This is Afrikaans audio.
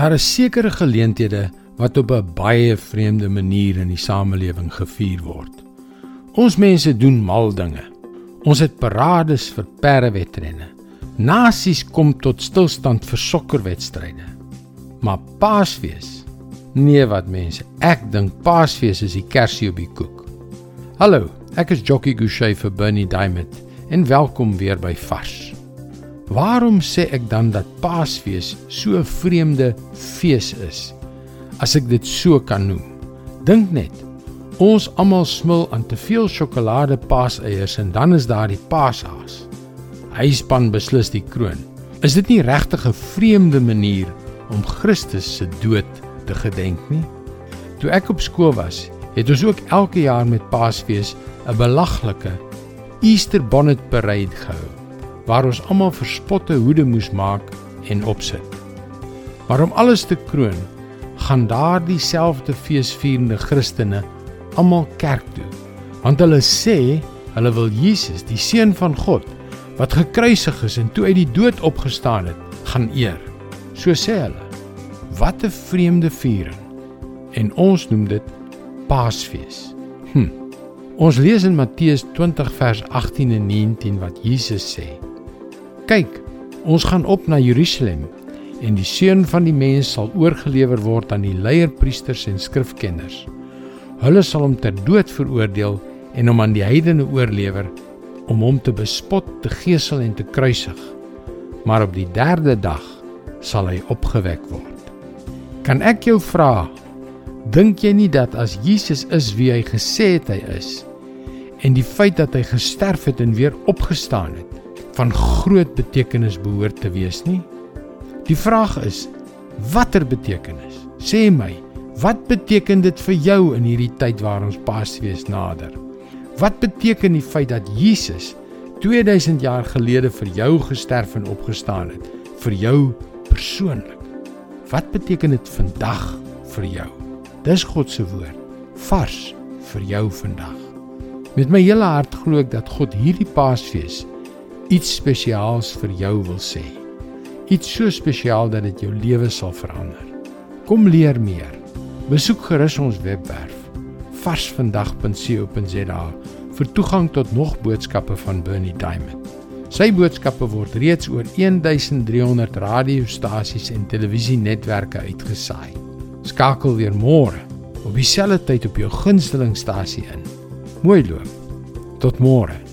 Daar is sekere geleenthede wat op 'n baie vreemde manier in die samelewing gevier word. Ons mense doen mal dinge. Ons het parades vir perdewedrenne. Nasies kom tot stilstand vir sokkerwedstryde. Maar Paasfees? Nee wat mense, ek dink Paasfees is die kersie op die koek. Hallo, ek is Jockey Gouchee vir Bernie Diamond en welkom weer by Vars. Waarom sê ek dan dat Paasfees so 'n vreemde fees is? As ek dit so kan noem. Dink net. Ons almal smil aan te veel sjokolade paaseiers en dan is daar die paashaas. Hy span beslis die kroon. Is dit nie regtig 'n vreemde manier om Christus se dood te gedenk nie? Toe ek op skool was, het ons ook elke jaar met Paasfees 'n belaglike Easter bonnet parade gehou waar ons almal verspotte hoede moes maak en opsit. Maar om alles te kroon, gaan daardie selfde feesvierende Christene almal kerk toe, want hulle sê hulle wil Jesus, die seun van God, wat gekruisig is en toe uit die dood opgestaan het, gaan eer. So sê hulle. Wat 'n vreemde viering. En ons noem dit Paasfees. Hm. Ons lees in Matteus 20 vers 18 en 19 wat Jesus sê: Kyk, ons gaan op na Jerusalem en die seun van die mens sal oorgelewer word aan die leierpriesters en skrifkenners. Hulle sal hom ter dood veroordeel en hom aan die heidene oorlewer om hom te bespot, te gesel en te kruisig. Maar op die 3de dag sal hy opgewek word. Kan ek jou vra, dink jy nie dat as Jesus is wie hy gesê het hy is en die feit dat hy gesterf het en weer opgestaan het, van groot betekenis behoort te wees nie? Die vraag is watter betekenis? Sê my, wat beteken dit vir jou in hierdie tyd waar ons Paasfees nader? Wat beteken die feit dat Jesus 2000 jaar gelede vir jou gesterf en opgestaan het vir jou persoonlik? Wat beteken dit vandag vir jou? Dis God se woord, vars vir jou vandag. Met my hele hart glo ek dat God hierdie Paasfees iets spesiaals vir jou wil sê. Iets so spesiaal dat dit jou lewe sal verander. Kom leer meer. Besoek gerus ons webwerf varsvandag.co.za vir toegang tot nog boodskappe van Bernie Diamond. Sy boodskappe word reeds oor 1300 radiostasies en televisienetwerke uitgesaai. Skakel weer môre op dieselfde tyd op jou gunstelingstasie in. Mooi loop. Tot môre.